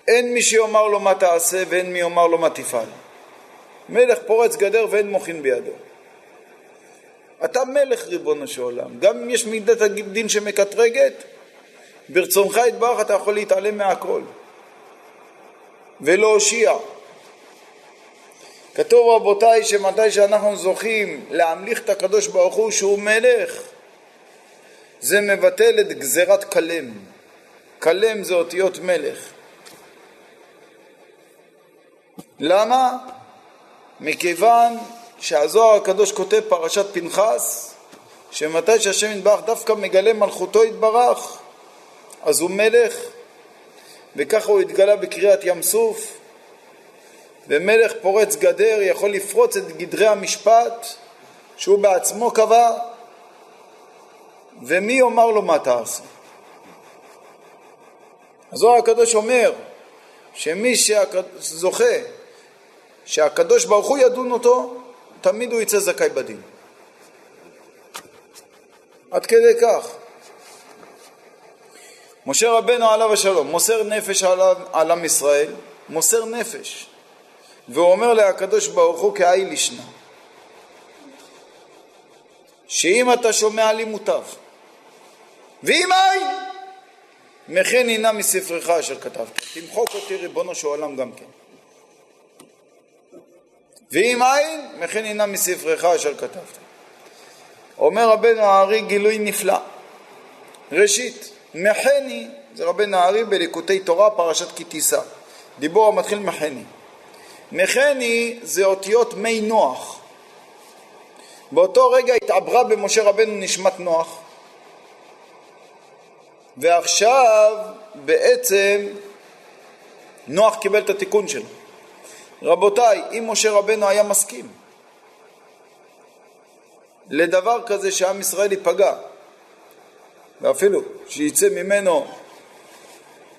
אין מי שיאמר לו מה תעשה ואין מי יאמר לו מה תפעל. מלך פורץ גדר ואין מוחין בידו. אתה מלך ריבונו של עולם. גם אם יש מידת הדין שמקטרגת, ברצונך יתברך אתה יכול להתעלם מהכל ולהושיע. כתוב רבותיי שמתי שאנחנו זוכים להמליך את הקדוש ברוך הוא שהוא מלך, זה מבטל את גזירת כלם. כלם זה אותיות מלך. למה? מכיוון שהזוהר הקדוש כותב פרשת פנחס, שמתי שהשם יתברך דווקא מגלה מלכותו יתברך, אז הוא מלך, וככה הוא התגלה בקריאת ים סוף, ומלך פורץ גדר יכול לפרוץ את גדרי המשפט שהוא בעצמו קבע, ומי יאמר לו מה תעשה? הזוהר הקדוש אומר שמי שזוכה שהקדוש ברוך הוא ידון אותו, תמיד הוא יצא זכאי בדין. עד כדי כך. משה רבנו עליו השלום מוסר נפש על, עם ישראל, מוסר נפש, והוא אומר להקדוש ברוך הוא כאי לשנה. שאם אתה שומע לי מוטב, ואם אין, מכן הנה מספרך אשר כתבת. תמחוק אותי ריבונו של עולם גם כן. ואם אין, מכן הנה מספרך אשר כתבת. אומר רבנו הארי גילוי נפלא. ראשית, מחני זה רבנו הארי בליקוטי תורה פרשת כי תישא. דיבור המתחיל מחני. מחני זה אותיות מי נוח. באותו רגע התעברה במשה רבנו נשמת נוח, ועכשיו בעצם נוח קיבל את התיקון שלו. רבותיי, אם משה רבנו היה מסכים לדבר כזה שעם ישראל ייפגע, ואפילו שיצא ממנו,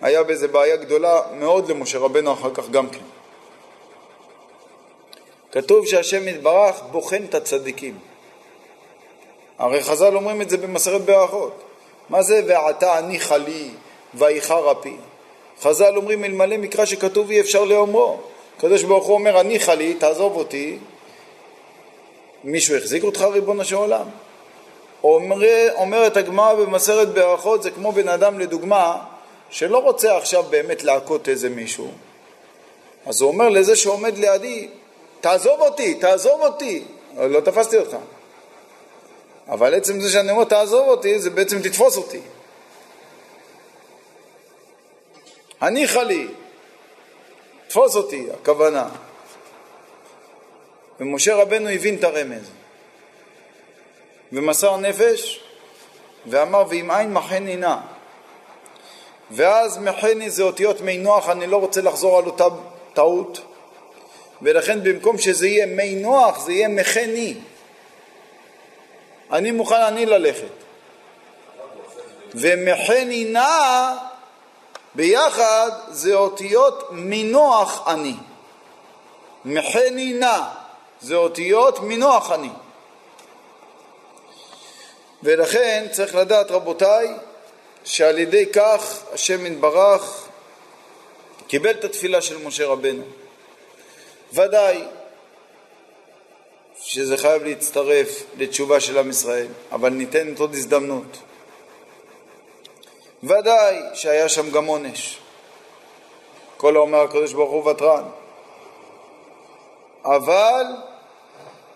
היה בזה בעיה גדולה מאוד למשה רבנו אחר כך גם כן. כתוב שהשם יתברך בוחן את הצדיקים. הרי חז"ל אומרים את זה במסרת ברכות. מה זה ועתה אני חלי ואיחר אפי? חז"ל אומרים אלמלא מקרא שכתוב אי אפשר לאומרו. הקדוש ברוך הוא אומר אני חלי, תעזוב אותי. מישהו החזיק אותך ריבונו של עולם? אומר, אומרת הגמרא במסרת ברכות זה כמו בן אדם לדוגמה שלא רוצה עכשיו באמת להכות איזה מישהו אז הוא אומר לזה שעומד לידי תעזוב אותי, תעזוב אותי לא תפסתי אותך אבל עצם זה שאני אומר תעזוב אותי, זה בעצם תתפוס אותי. הניחה לי, תפוס אותי, הכוונה. ומשה רבנו הבין את הרמז, ומסר נפש, ואמר ואם אין מחני נא. ואז מחני זה אותיות מי נוח, אני לא רוצה לחזור על אותה טעות, ולכן במקום שזה יהיה מי נוח, זה יהיה מחני. אני מוכן אני ללכת. ומחני נא ביחד זה אותיות מנוח אני. מחני נא זה אותיות מנוח אני. ולכן צריך לדעת רבותיי שעל ידי כך השם יתברך קיבל את התפילה של משה רבנו. ודאי שזה חייב להצטרף לתשובה של עם ישראל, אבל ניתנת עוד הזדמנות. ודאי שהיה שם גם עונש. כל האומר הקדוש ברוך הוא ותרן. אבל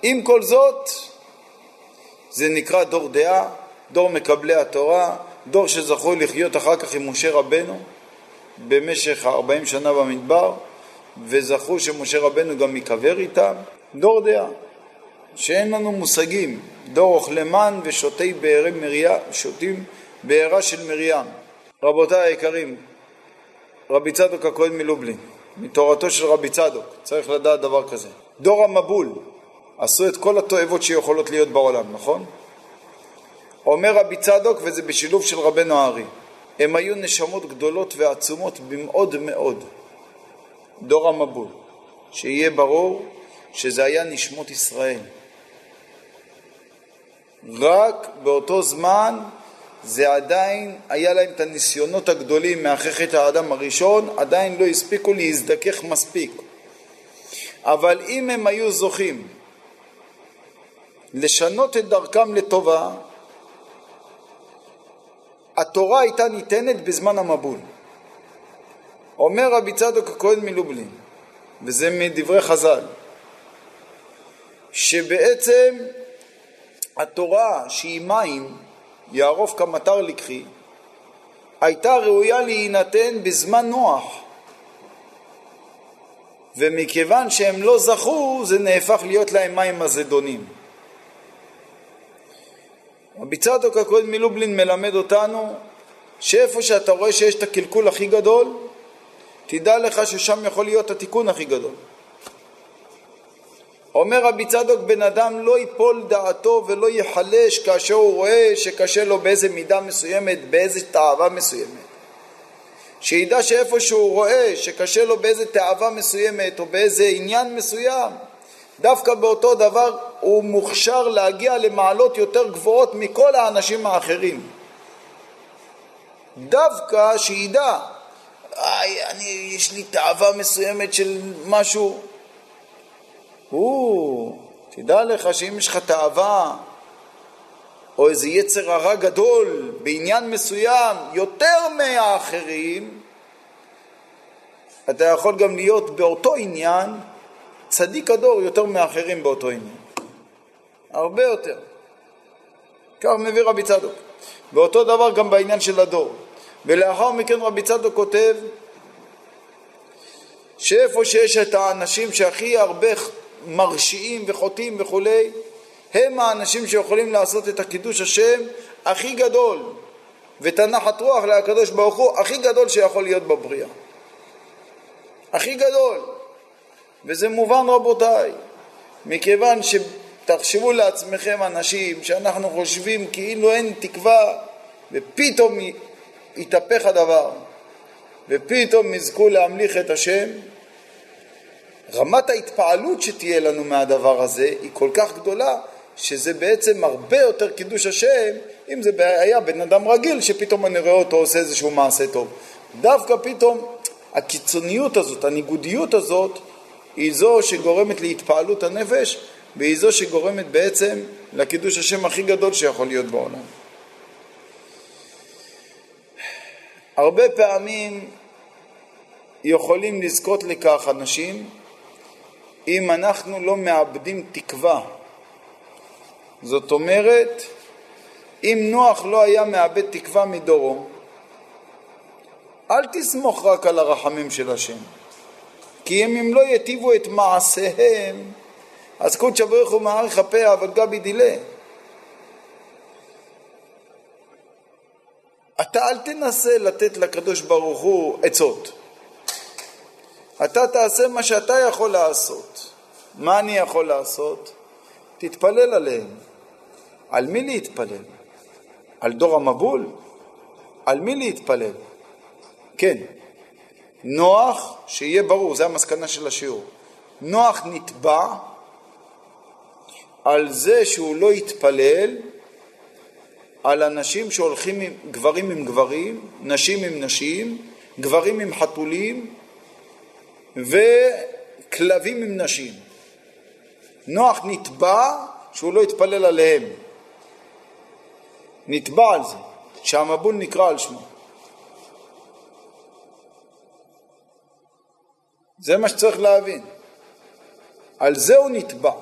עם כל זאת, זה נקרא דור דעה, דור מקבלי התורה, דור שזכו לחיות אחר כך עם משה רבנו במשך 40 שנה במדבר, וזכו שמשה רבנו גם ייקבר איתם, דור דעה. שאין לנו מושגים, דור אוכלי מן ושותי בארי מרים, שותים בארה של מרים. רבותיי היקרים, רבי צדוק הכהן מלובלין, מתורתו של רבי צדוק, צריך לדעת דבר כזה. דור המבול עשו את כל התועבות שיכולות להיות בעולם, נכון? אומר רבי צדוק, וזה בשילוב של רבנו הארי, הם היו נשמות גדולות ועצומות במאוד מאוד. דור המבול, שיהיה ברור שזה היה נשמות ישראל. רק באותו זמן זה עדיין, היה להם את הניסיונות הגדולים חטא האדם הראשון, עדיין לא הספיקו להזדכך מספיק. אבל אם הם היו זוכים לשנות את דרכם לטובה, התורה הייתה ניתנת בזמן המבול. אומר רבי צדוק הכהן מלובלין, וזה מדברי חז"ל, שבעצם התורה שהיא מים, יערוף כמטר לקחי, הייתה ראויה להינתן בזמן נוח. ומכיוון שהם לא זכו, זה נהפך להיות להם מים הזדונים. רבי צדוק הכהן מלובלין מלמד אותנו שאיפה שאתה רואה שיש את הקלקול הכי גדול, תדע לך ששם יכול להיות התיקון הכי גדול. אומר רבי צדוק בן אדם לא ייפול דעתו ולא ייחלש כאשר הוא רואה שקשה לו באיזה מידה מסוימת, באיזה תאווה מסוימת. שידע שאיפה שהוא רואה שקשה לו באיזה תאווה מסוימת או באיזה עניין מסוים, דווקא באותו דבר הוא מוכשר להגיע למעלות יותר גבוהות מכל האנשים האחרים. דווקא שידע, אני, יש לי תאווה מסוימת של משהו, הוא, תדע לך שאם יש לך תאווה או איזה יצר הרע גדול בעניין מסוים יותר מהאחרים, אתה יכול גם להיות באותו עניין צדיק הדור יותר מאחרים באותו עניין. הרבה יותר. כך מביא רבי צדוק. ואותו דבר גם בעניין של הדור. ולאחר מכן רבי צדוק כותב שאיפה שיש את האנשים שהכי הרבה מרשיעים וחוטאים וכולי, הם האנשים שיכולים לעשות את הקידוש השם הכי גדול ואת הנחת רוח לקדוש ברוך הוא הכי גדול שיכול להיות בבריאה. הכי גדול. וזה מובן רבותיי, מכיוון שתחשבו לעצמכם אנשים שאנחנו חושבים כאילו אין תקווה ופתאום יתהפך הדבר ופתאום יזכו להמליך את השם רמת ההתפעלות שתהיה לנו מהדבר הזה היא כל כך גדולה שזה בעצם הרבה יותר קידוש השם אם זה היה בן אדם רגיל שפתאום אני רואה אותו עושה איזשהו מעשה טוב. דווקא פתאום הקיצוניות הזאת, הניגודיות הזאת, היא זו שגורמת להתפעלות הנפש והיא זו שגורמת בעצם לקידוש השם הכי גדול שיכול להיות בעולם. הרבה פעמים יכולים לזכות לכך אנשים אם אנחנו לא מאבדים תקווה. זאת אומרת, אם נוח לא היה מאבד תקווה מדורו, אל תסמוך רק על הרחמים של השם. כי אם הם לא יטיבו את מעשיהם, אז קודש ברוך הוא הפה אבל גבי דילה. אתה אל תנסה לתת לקדוש ברוך הוא עצות. אתה תעשה מה שאתה יכול לעשות. מה אני יכול לעשות? תתפלל עליהם. על מי להתפלל? על דור המבול? על מי להתפלל? כן. נוח, שיהיה ברור, זו המסקנה של השיעור. נוח נתבע על זה שהוא לא יתפלל על אנשים שהולכים עם גברים עם גברים, נשים עם נשים, גברים עם חתולים וכלבים עם נשים. נוח נתבע שהוא לא יתפלל עליהם. נתבע על זה, שהמבול נקרא על שמו. זה מה שצריך להבין. על זה הוא נתבע.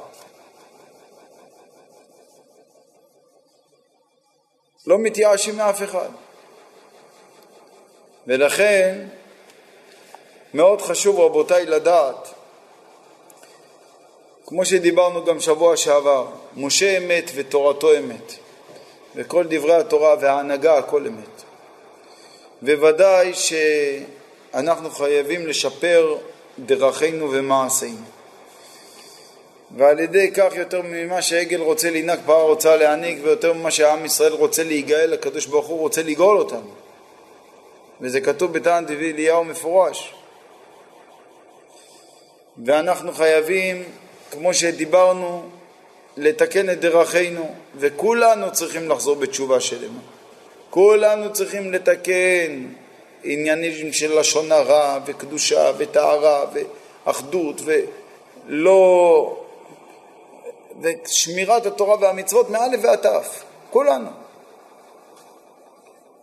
לא מתייאשים מאף אחד. ולכן מאוד חשוב רבותיי לדעת, כמו שדיברנו גם שבוע שעבר, משה אמת ותורתו אמת, וכל דברי התורה וההנהגה הכל אמת. וודאי שאנחנו חייבים לשפר דרכינו ומעשינו. ועל ידי כך יותר ממה שעגל רוצה לנהג פרה רוצה להעניק ויותר ממה שעם ישראל רוצה להיגאל הקדוש ברוך הוא רוצה לגאול אותנו וזה כתוב דבי אליהו מפורש ואנחנו חייבים כמו שדיברנו לתקן את דרכינו וכולנו צריכים לחזור בתשובה שלמה. כולנו צריכים לתקן עניינים של לשון הרע וקדושה וטהרה ואחדות ולא ושמירת התורה והמצוות מא' ועד ת', כולנו.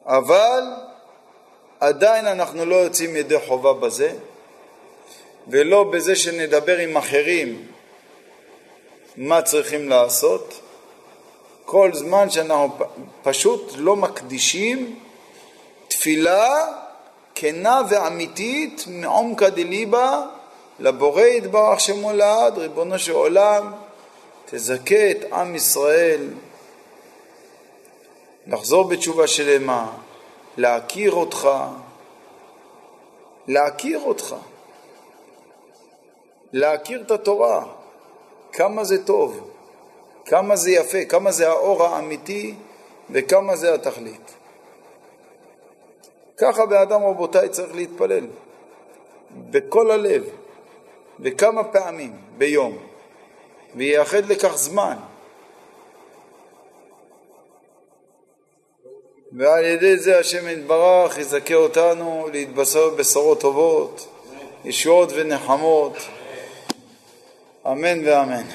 אבל עדיין אנחנו לא יוצאים ידי חובה בזה, ולא בזה שנדבר עם אחרים מה צריכים לעשות, כל זמן שאנחנו פשוט לא מקדישים תפילה כנה ואמיתית מעומקא דליבה לבורא יתברך שמולד, ריבונו של עולם, תזכה את עם ישראל. לחזור בתשובה שלמה, להכיר אותך, להכיר אותך, להכיר את התורה, כמה זה טוב, כמה זה יפה, כמה זה האור האמיתי וכמה זה התכלית. ככה באדם רבותיי צריך להתפלל, בכל הלב, וכמה פעמים ביום. וייחד לכך זמן. ועל ידי זה השם יתברך יזכה אותנו להתבשר בשורות טובות, ישועות ונחמות. Amen, Amen.